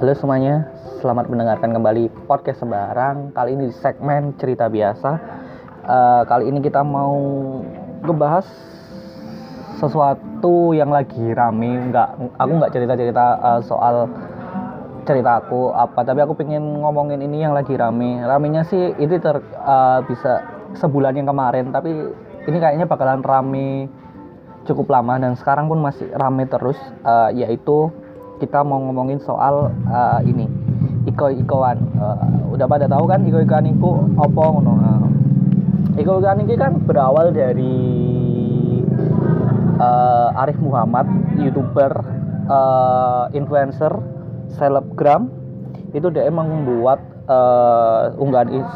Halo semuanya, selamat mendengarkan kembali podcast Sembarang. Kali ini di segmen cerita biasa. Uh, kali ini kita mau ngebahas sesuatu yang lagi rame. Nggak, aku nggak cerita-cerita uh, soal cerita aku apa, tapi aku pengen ngomongin ini yang lagi rame. Ramenya sih ini ter uh, bisa sebulan yang kemarin, tapi ini kayaknya bakalan rame cukup lama dan sekarang pun masih rame terus, uh, yaitu kita mau ngomongin soal uh, ini iko-ikoan. Uh, udah pada tahu kan iko-ikoan itu apa ngono? Uh, iko-ikoan ini kan berawal dari uh, Arif Muhammad youtuber uh, influencer selebgram. Itu dia emang membuat uh, unggahan is,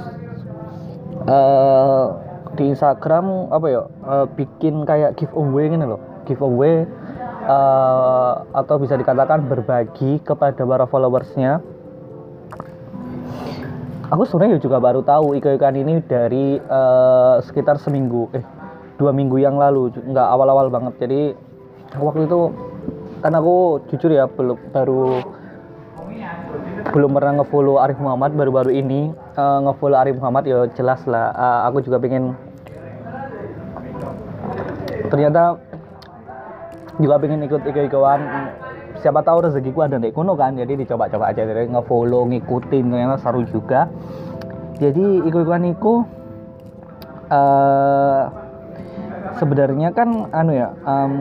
uh, di Instagram apa ya uh, bikin kayak giveaway gini loh giveaway uh, atau bisa dikatakan berbagi kepada para followersnya. Aku sebenarnya juga baru tahu ikan-ikan ini dari uh, sekitar seminggu eh dua minggu yang lalu. Nggak awal-awal banget. Jadi waktu itu kan aku jujur ya belum baru belum pernah ngefollow Arif Muhammad baru-baru ini uh, ngefollow Arif Muhammad ya jelas lah. Uh, aku juga pengen ternyata juga pengen ikut ikut-ikutan. Siapa tahu rezekiku ada di kuno kan jadi dicoba-coba aja. Jadi ngefollow ngikutin ternyata seru juga. Jadi ikut-ikutan itu uh, sebenarnya kan anu ya um,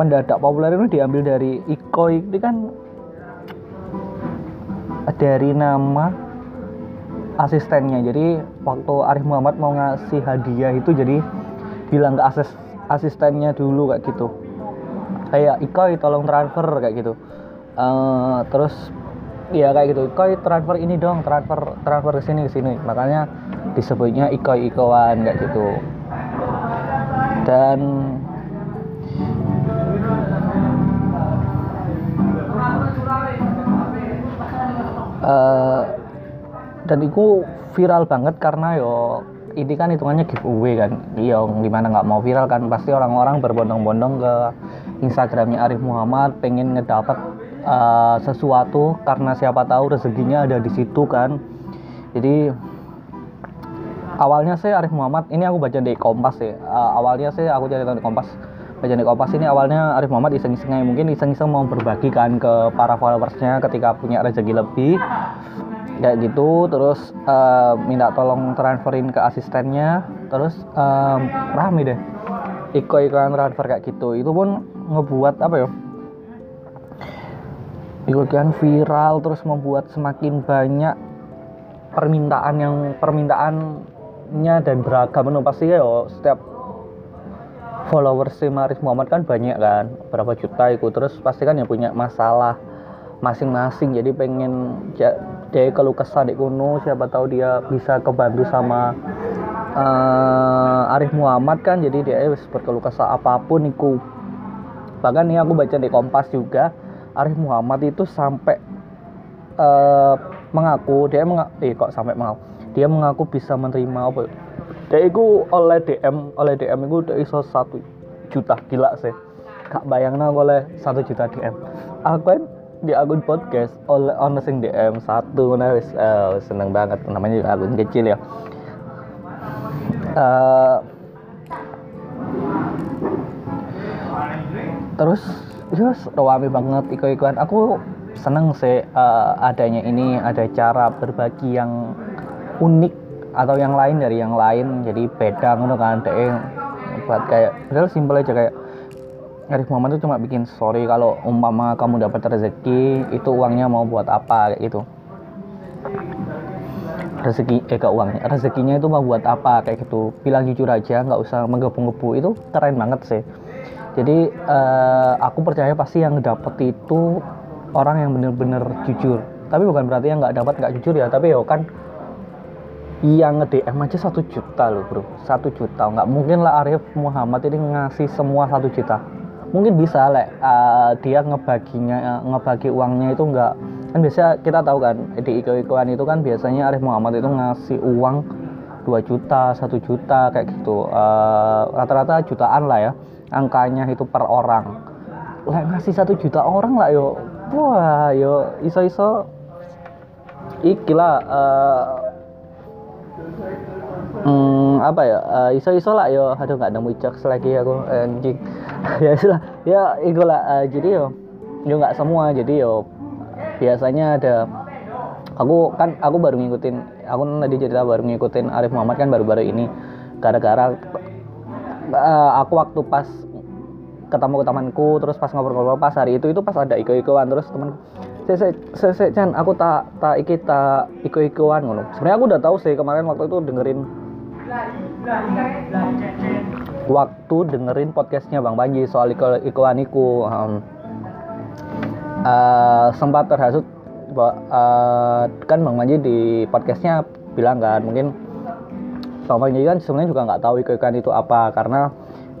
mendadak populer itu diambil dari Iko. Itu kan dari nama asistennya. Jadi waktu Arif Muhammad mau ngasih hadiah itu jadi bilang ke asis asistennya dulu kayak gitu. Kayak Ikoi tolong transfer kayak gitu. Uh, terus ya kayak gitu Ikoi transfer ini dong transfer transfer ke sini ke sini. Makanya disebutnya Ikoi Ikoan kayak gitu. Dan uh, dan itu viral banget karena yo ini kan hitungannya giveaway kan. Iya gimana nggak mau viral kan. Pasti orang-orang berbondong-bondong ke Instagramnya Arif Muhammad pengen ngedapat uh, sesuatu karena siapa tahu rezekinya ada di situ kan. Jadi awalnya sih Arif Muhammad ini aku baca di Kompas ya uh, awalnya sih aku cari di Kompas baca di Kompas ini awalnya Arif Muhammad iseng-iseng mungkin iseng-iseng mau berbagi kan ke para followersnya ketika punya rezeki lebih kayak gitu terus uh, minta tolong transferin ke asistennya terus um, rame deh iko iklan transfer kayak gitu. Itu pun ngebuat apa ya? Iklan viral terus membuat semakin banyak permintaan yang permintaannya dan beragam. Itu pasti ya setiap followers si Maris Muhammad kan banyak kan berapa juta itu. Terus pasti kan yang punya masalah masing-masing. Jadi pengen dia kalau kesah di kuno siapa tahu dia bisa kebantu sama uh, Arif Muhammad kan. Jadi dia harus berkeluh kesah apa pun iku. Bahkan nih aku baca di Kompas juga Arif Muhammad itu sampai uh, mengaku dia mengaku eh kok sampai mengaku? Dia mengaku bisa menerima apa? Dia itu oleh DM oleh DM itu udah iso satu juta gila sih. Kak bayangnya oleh satu juta DM aku kan di akun podcast oleh ono sing DM satu nah uh, seneng banget. Namanya juga akun kecil ya. Uh, terus terus rawami banget iko-ikoan. Aku seneng sih uh, adanya ini ada cara berbagi yang unik atau yang lain dari yang lain. Jadi beda ngono kan deh buat kayak padahal simpel aja kayak Arif Muhammad itu cuma bikin story kalau umpama kamu dapat rezeki itu uangnya mau buat apa kayak gitu. Rezeki eh ke uangnya rezekinya itu mau buat apa kayak gitu. Bilang jujur aja nggak usah menggebu-gebu. Itu keren banget sih. Jadi uh, aku percaya pasti yang dapat itu orang yang bener-bener jujur. Tapi bukan berarti yang nggak dapat nggak jujur ya. Tapi ya kan yang nge-DM aja satu juta loh bro. Satu juta. Nggak mungkin lah Arif Muhammad ini ngasih semua satu juta mungkin bisa lek uh, dia ngebaginya uh, ngebagi uangnya itu enggak kan biasa kita tahu kan di iko-ikoan itu kan biasanya Arif Muhammad itu ngasih uang 2 juta, 1 juta kayak gitu. rata rata-rata jutaan lah ya angkanya itu per orang. lah ngasih satu juta orang lah yo wah yo iso iso iki lah uh, hmm, apa ya? Uh, iso iso lah yo. Aduh nggak nemu jokes lagi aku anjing. Ya lah. Ya itu lah. Uh, jadi yo yo nggak semua. Jadi yo biasanya ada aku kan aku baru ngikutin aku tadi cerita baru ngikutin Arif Muhammad kan baru-baru ini. Gara-gara uh, aku waktu pas ketemu ke temanku terus pas ngobrol-ngobrol pas hari itu itu pas ada iko-ikoan. Terus teman saya saya saya Chan aku tak tak iki tak iko-ikoan ngono. Sebenarnya aku udah tahu sih kemarin waktu itu dengerin waktu dengerin podcastnya Bang Panji soal iko ikoan iku um, uh, sempat terhasut uh, kan Bang Panji di podcastnya bilang kan mungkin Bang Panji kan sebenarnya juga nggak tahu iko-ikoan itu apa karena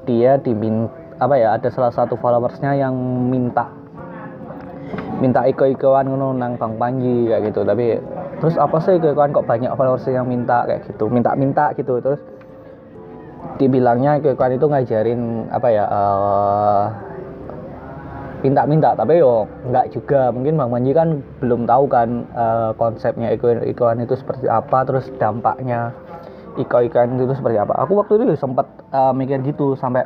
dia diminta apa ya ada salah satu followersnya yang minta minta iko-ikoan ngono nang Bang Panji kayak gitu. Tapi terus apa sih iko-ikoan kok banyak followers yang minta kayak gitu minta-minta gitu. Terus dibilangnya iko-ikoan itu ngajarin apa ya uh, minta-minta. Tapi yo nggak juga. Mungkin Bang Panji kan belum tahu kan uh, konsepnya iko-ikoan itu seperti apa terus dampaknya iko-ikoan itu seperti apa. Aku waktu itu sempat uh, mikir gitu sampai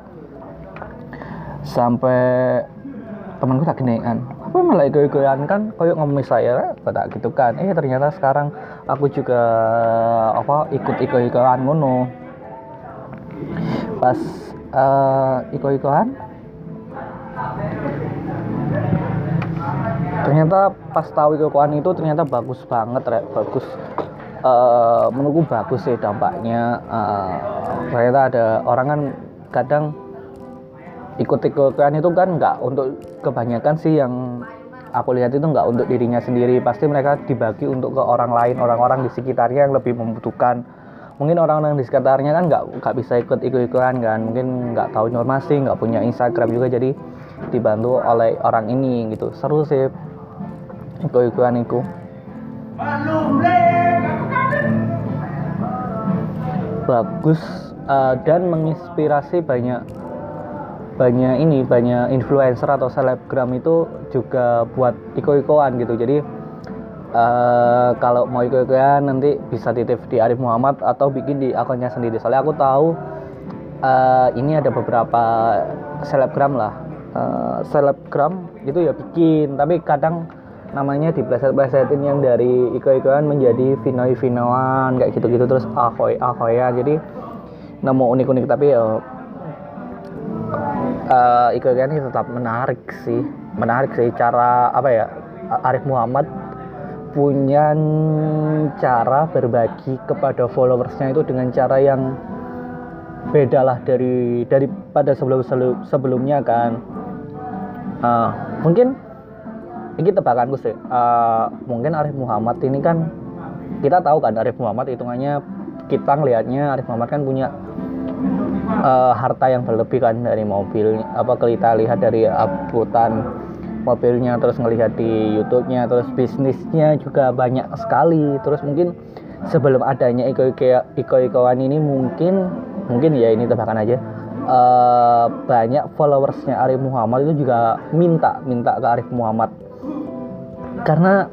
sampai temanku tak kan apa malah ikutan kan koyok ngomong saya tak gitu kan. Eh ternyata sekarang aku juga apa ikut ikutan ngono. Pas uh, ikutan ternyata pas tahu ikutan itu ternyata bagus banget rek. Bagus uh, menurutku bagus sih dampaknya. Uh, ternyata ada orang kan kadang ikut-ikutan itu kan nggak untuk kebanyakan sih yang aku lihat itu nggak untuk dirinya sendiri. Pasti mereka dibagi untuk ke orang lain orang-orang di sekitarnya yang lebih membutuhkan. Mungkin orang-orang di sekitarnya kan nggak nggak bisa ikut ikut-ikutan kan. Mungkin nggak tahu informasi nggak punya Instagram juga jadi dibantu oleh orang ini gitu. Seru sih ikut-ikutan itu. Bagus uh, dan menginspirasi banyak banyak ini banyak influencer atau selebgram itu juga buat iko-ikoan gitu. Jadi uh, kalau mau iko-ikoan nanti bisa titip di Arif Muhammad atau bikin di akunnya sendiri. Soalnya aku tahu uh, ini ada beberapa selebgram lah. Uh, selebgram itu ya bikin tapi kadang namanya di pleset-plesetin yang dari iko-ikoan menjadi vinoi vinoan kayak gitu-gitu terus ahoy ahoy ya jadi nemu unik-unik tapi ya uh, ini tetap menarik sih. Menarik sih cara apa ya Arif Muhammad punya cara berbagi kepada followersnya itu dengan cara yang beda lah dari daripada sebelum sebelumnya kan. Uh, mungkin ini tebakanku sih. Uh, mungkin Arif Muhammad ini kan kita tahu kan Arif Muhammad hitungannya kita ngelihatnya Arif Muhammad kan punya uh, harta yang berlebih kan dari mobil apa kita lihat dari uploadan mobilnya terus ngelihat di YouTube-nya terus bisnisnya juga banyak sekali. Terus mungkin sebelum adanya iko iko ikoan ini mungkin mungkin ya ini tebakan aja uh, banyak followersnya Arif Muhammad itu juga minta minta ke Arif Muhammad. Karena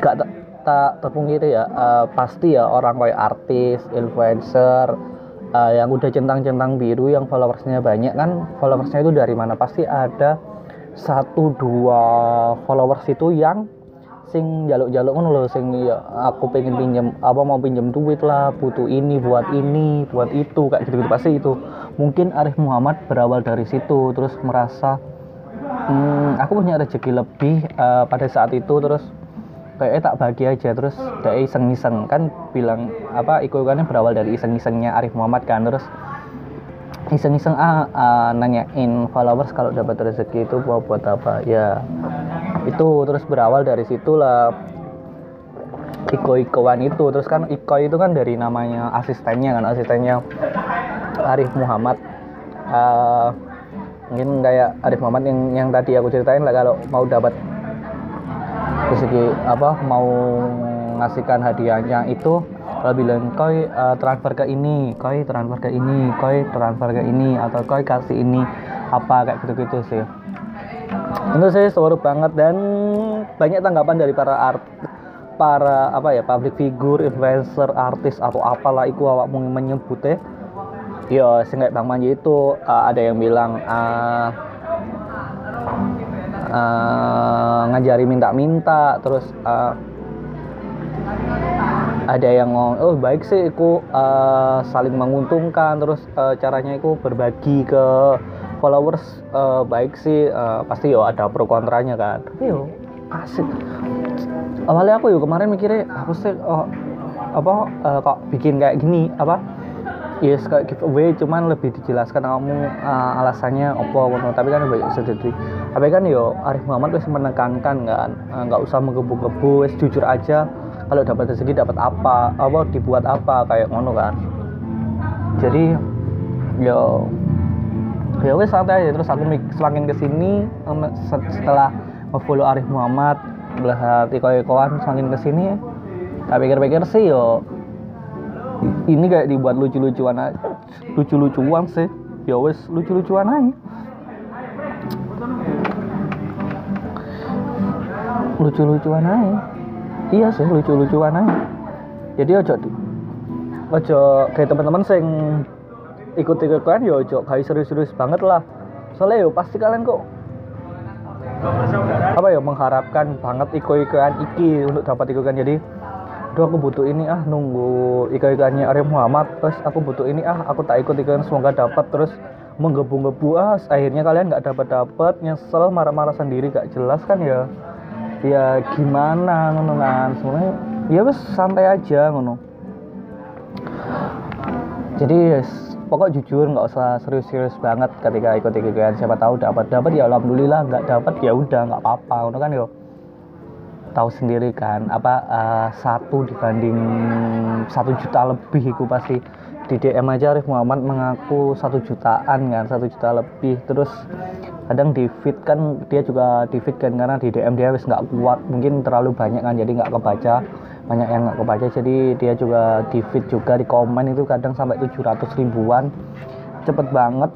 gak tak terpungkiri ya uh, pasti ya orang kayak artis influencer uh, yang udah centang-centang biru yang followersnya banyak kan followersnya itu dari mana? Pasti ada satu dua followers itu yang sing jaluk-jaluk kan loh sing ya aku pengen pinjam apa mau pinjam duit lah butuh ini buat ini buat itu kayak gitu, -gitu pasti itu. Mungkin Arif Muhammad berawal dari situ terus merasa hmm, aku punya rezeki lebih uh, pada saat itu terus kayak tak bahagia aja terus dari iseng-iseng. Kan bilang apa ikutannya berawal dari iseng-isengnya Arif Muhammad kan terus iseng-iseng ah, ah nanyain followers kalau dapat rezeki itu buat buat apa. Ya itu terus berawal dari situlah iko-ikoan itu. Terus kan iko itu kan dari namanya asistennya kan asistennya Arif Muhammad. Uh, mungkin kayak Arif Muhammad yang yang tadi aku ceritain lah kalau mau dapat rezeki apa mau ngasihkan hadiahnya itu kalau bilang koi uh, transfer ke ini koi transfer ke ini koi transfer ke ini atau koi kasih ini apa kayak gitu-gitu sih. Itu saya seru banget dan banyak tanggapan dari para art para apa ya public figure, influencer, artis atau apalah itu awak mau menyebutnya. Ya sing kayak Bang Manji itu uh, ada yang bilang uh, uh, ngajari minta-minta terus uh, ada yang ngomong oh baik sih itu uh, saling menguntungkan. Terus uh, caranya itu berbagi ke followers uh, baik sih uh, pasti yo ada pro kontranya kan. Tapi yo asik. Awalnya aku yo kemarin mikirnya aku sih oh, apa uh, kok bikin kayak gini? Apa yes kayak giveaway cuman lebih dijelaskan kamu uh, alasannya opo tapi kan banyak sedih. Tapi kan yo Arif Muhammad wis menekankan kan nggak uh, usah menggebu-gebu wis jujur aja. Kalau dapat rezeki dapat apa apa dibuat apa kayak ngono kan. Jadi yo ya wes santai aja. Terus aku semakin ke sini setelah follow Arif Muhammad melihat iko-ikoan semakin ke sini tak pikir-pikir sih yo ini kayak dibuat lucu-lucuan aja. Lucu-lucuan sih. Ya wes lucu-lucuan aja. Lucu-lucuan aja. Iya sih lucu-lucuan aja. Jadi ojo ojo kayak teman-teman sing ikut ikutan ya ojo kayak serius-serius banget lah. Soalnya yo pasti kalian kok apa ya mengharapkan banget ikut-ikutan iki untuk dapat ikutan jadi Duh aku butuh ini ah nunggu ikut-ikutannya Arya Muhammad. Terus aku butuh ini ah aku tak ikut ikutan semoga dapat. Terus menggebu-gebu ah akhirnya kalian nggak dapat dapat nyesel marah-marah sendiri gak jelas kan ya? Ya gimana ngono kan? Sebenarnya ya wes santai aja ngono. Jadi pokok jujur nggak usah serius-serius banget ketika ikut ikutan siapa tahu dapat dapat ya alhamdulillah nggak dapat ya udah nggak apa-apa ngono kan yo tahu sendiri kan apa uh, satu dibanding satu juta lebih itu pasti. Di DM aja Arif Muhammad mengaku satu jutaan kan satu juta lebih. Terus kadang di feed kan dia juga di feed kan karena di DM dia wis nggak kuat mungkin terlalu banyak kan jadi nggak kebaca. Banyak yang nggak kebaca jadi dia juga di feed juga di komen itu kadang sampai 700 ribuan. Cepet banget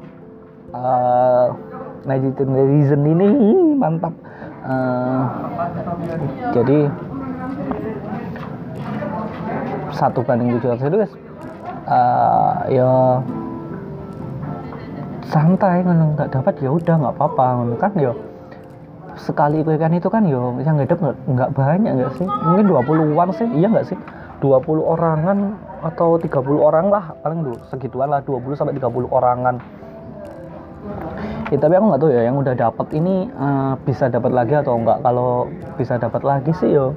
uh, netizen netizen ini mantap uh, jadi satu banding 700 itu uh, ya santai kan nggak dapat ya udah nggak apa-apa kan yo sekali ikan itu kan yo yang ngedep nggak banyak nggak sih? Mungkin 20-an sih iya nggak sih? 20 orangan atau 30 orang lah paling tuh segituan lah 20 sampai 30 orangan ya tapi aku nggak tahu ya yang udah dapat ini uh, bisa dapat lagi atau enggak kalau bisa dapat lagi sih yo.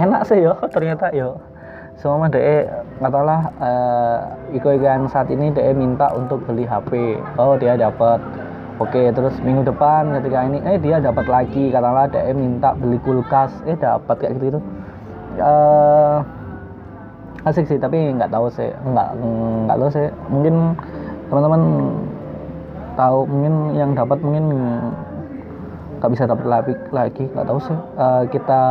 Enak sih yo ternyata yo. Semua deh nggak tahu lah uh, Iko Ikan saat ini deh minta untuk beli HP oh dia dapat oke terus minggu depan ketika ini eh dia dapat lagi. Katakanlah deh minta beli kulkas. Eh dapat kayak gitu gitu uh, asik sih tapi nggak tahu sih. Nggak nggak tahu sih. Mungkin teman-teman tahu mungkin yang dapat mungkin nggak bisa dapat lagi lagi nggak tahu sih. Uh, kita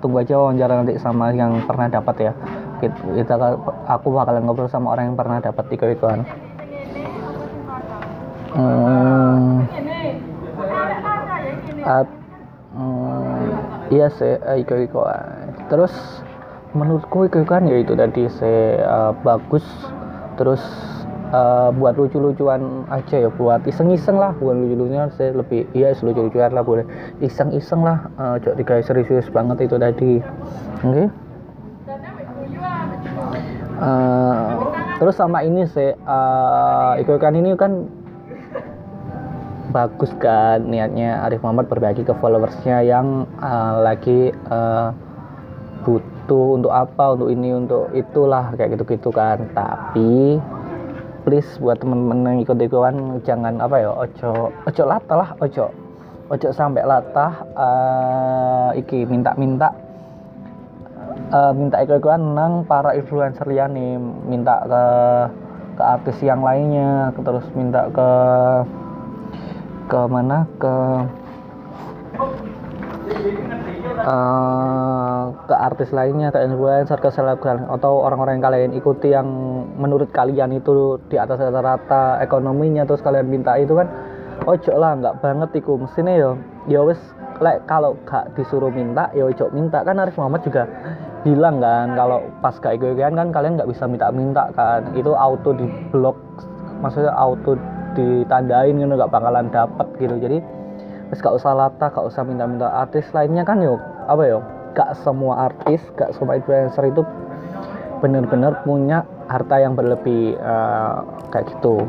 tunggu aja wawancara nanti sama yang pernah dapat ya. Kita aku bakalan ngobrol sama orang yang pernah dapat tiga ikuan hmm, hmm, iya sih uh, iko ikoan terus menurutku iko ikoan ya itu tadi saya uh, bagus. Terus uh, buat lucu-lucuan aja ya buat iseng-iseng lah. Buat lucu-lucuan saya lebih iya lucu-lucuan lah boleh. Iseng-iseng lah. Uh, cok tiga serius banget itu tadi. Oke? Okay? uh, terus sama ini sih uh, ikan ini kan bagus kan niatnya Arif Muhammad berbagi ke followersnya yang uh, lagi uh, butuh untuk apa untuk ini untuk itulah kayak gitu-gitu kan. Tapi please buat temen-temen yang ikut ikutan jangan apa ya ojo ojo latah lah ojo ojo sampai latah uh, iki minta-minta uh, minta ikut-ikutan nang para influencer nih minta ke ke artis yang lainnya terus minta ke ke mana ke uh, ke artis lainnya ke influencer ke selebgram atau orang-orang yang kalian ikuti yang menurut kalian itu di atas rata-rata ekonominya terus kalian minta itu kan ojo lah nggak banget iku. Mesinnya yo ya wes lek kalau gak disuruh minta ya ojo minta. Kan Arif Muhammad juga bilang kan kalau pas gak ikut kan kalian nggak bisa minta-minta kan. Itu auto di blok maksudnya auto ditandain gitu nggak bakalan dapet gitu. Jadi terus gak usah latah gak usah minta-minta. Artis lainnya kan yuk apa yo gak semua artis gak semua influencer itu bener-bener punya harta yang berlebih uh, kayak gitu.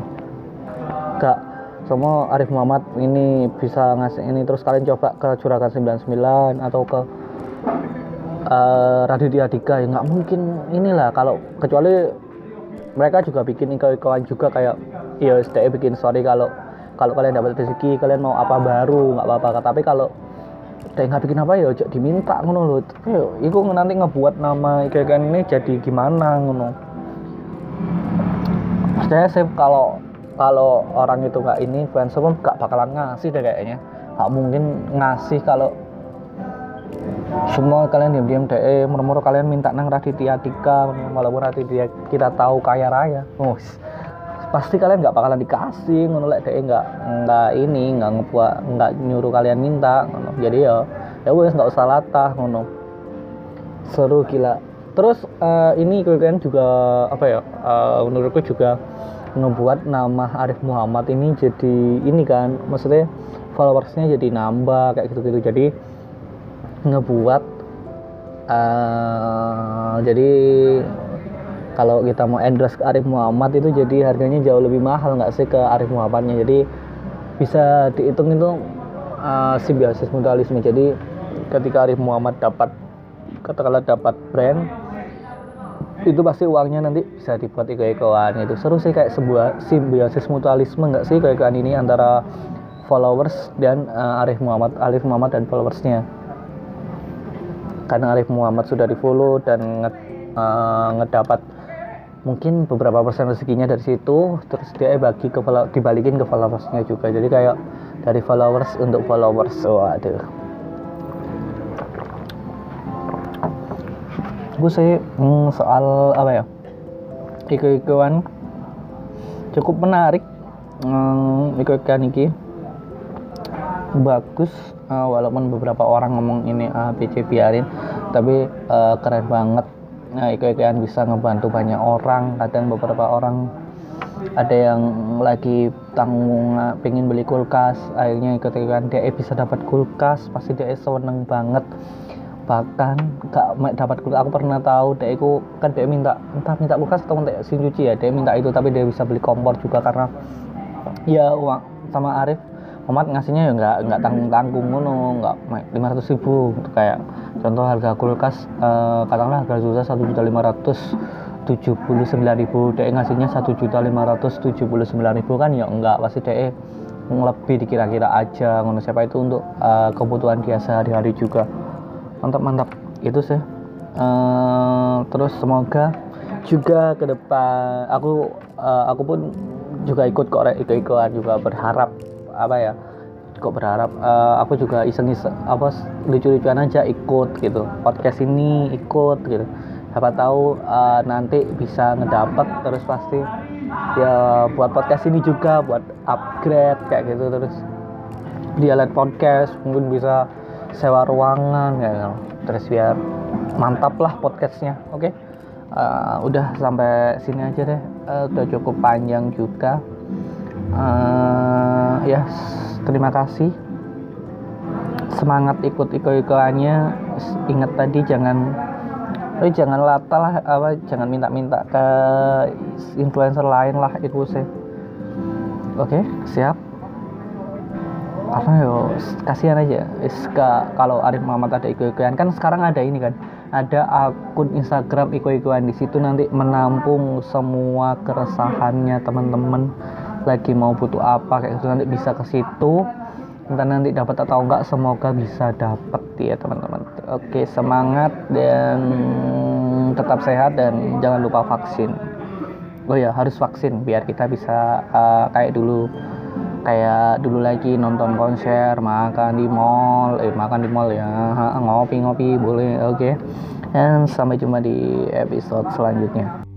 Gak semua Arif Muhammad ini bisa ngasih ini terus kalian coba ke Juragan 99 atau ke uh, Raditya Dika ya nggak mungkin inilah. Kalau kecuali mereka juga bikin iklan juga kayak ya SDE bikin story kalau kalau kalian dapat rezeki kalian mau apa baru nggak apa-apa. Tapi kalau dia nggak bikin apa ya cok diminta ngono loh itu nanti ngebuat nama iklan ini jadi gimana ngono. Saya sih kalau kalau orang itu nggak ini influencer pun nggak bakalan ngasih deh kayaknya. Nggak mungkin ngasih kalau semua kalian diam-diam deh. Eh, murmur kalian minta nang Raditya Dika walaupun Raditya kita tahu kaya raya. Oh, pasti kalian nggak bakalan dikasih ngono lek deh nggak nggak ini nggak ngebuat nggak nyuruh kalian minta ngono. Jadi ya ya wes nggak usah latah ngono. Seru gila. Terus uh, ini kalian juga apa ya uh, menurutku juga ngebuat nama Arif Muhammad ini jadi ini kan maksudnya followersnya jadi nambah kayak gitu-gitu. Jadi ngebuat uh, jadi kalau kita mau endorse ke Arif Muhammad itu jadi harganya jauh lebih mahal nggak sih ke Arif Muhammadnya? Jadi bisa dihitung itu uh, simbiosis mutualisme. Jadi ketika Arif Muhammad dapat katakanlah dapat brand itu pasti uangnya nanti bisa dibuat iko-ikoan itu seru sih kayak sebuah simbiosis mutualisme nggak sih kayak ini antara followers dan uh, Arif Muhammad Arif Muhammad dan followersnya? Karena Arif Muhammad sudah di follow dan nge, uh, ngedapat mungkin beberapa persen rezekinya dari situ terus dia bagi ke dibalikin ke followersnya juga. Jadi kayak dari followers untuk followers. Waduh. Gue sih hmm, soal apa ya? Iku-ikuan cukup menarik. Hmm, iku-ikuan iki bagus. Uh, walaupun beberapa orang ngomong ini A B C biarin. Tapi uh, keren banget nah iku-ikuan bisa ngebantu banyak orang. Kadang beberapa orang ada yang lagi tanggung pengen beli kulkas. Akhirnya ikut-ikutan dia bisa dapat kulkas. Pasti dia seneng banget. Bahkan gak dapat kulkas. Aku pernah tahu dia itu kan dia minta entah minta kulkas atau minta sin cuci ya. Dia minta itu tapi dia bisa beli kompor juga karena ya uang sama Arif Muhammad ngasihnya ya nggak nggak tanggung tanggung ngono nggak lima ratus ribu. Kayak contoh harga kulkas eh, katakanlah harga juta satu juta lima ratus tujuh puluh sembilan ribu. Dia ngasihnya satu juta lima ratus tujuh puluh sembilan ribu kan? Ya enggak pasti dia lebih dikira-kira aja ngono. Siapa itu untuk uh, kebutuhan dia sehari-hari juga. Mantap mantap itu sih. Uh, terus semoga juga ke depan aku uh, aku pun juga ikut kok ikut ikutan juga berharap apa ya kok berharap uh, aku juga iseng-iseng apa lucu-lucuan aja ikut gitu. Podcast ini ikut gitu. Siapa tahu uh, nanti bisa ngedapat terus pasti ya buat podcast ini juga buat upgrade kayak gitu terus. Dia lihat podcast mungkin bisa sewa ruangan ya terus biar mantap lah podcastnya oke? Okay? uh, eh, udah sampai sini aja deh. Uh, udah cukup panjang juga. Uh, ya. Terima kasih. Semangat ikut ikut-ikutannya. Ingat tadi jangan Oh, jangan lata lah apa jangan minta-minta ke influencer lain lah itu sih. Oke okay, siap. Karena yo kasihan aja. Iska kalau Arif Muhammad ada iko-ikoan kan sekarang ada ini kan ada akun Instagram iko-ikoan di situ nanti menampung semua keresahannya teman-teman lagi mau butuh apa kayak gitu nanti bisa ke situ. Entah nanti dapat atau enggak semoga bisa dapat ya teman-teman. Oke semangat dan tetap sehat dan jangan lupa vaksin. Oh ya harus vaksin biar kita bisa uh, kayak dulu kayak dulu lagi nonton konser makan di mall eh makan di mall ya. Ngopi-ngopi boleh oke. Okay. dan sampai jumpa di episode selanjutnya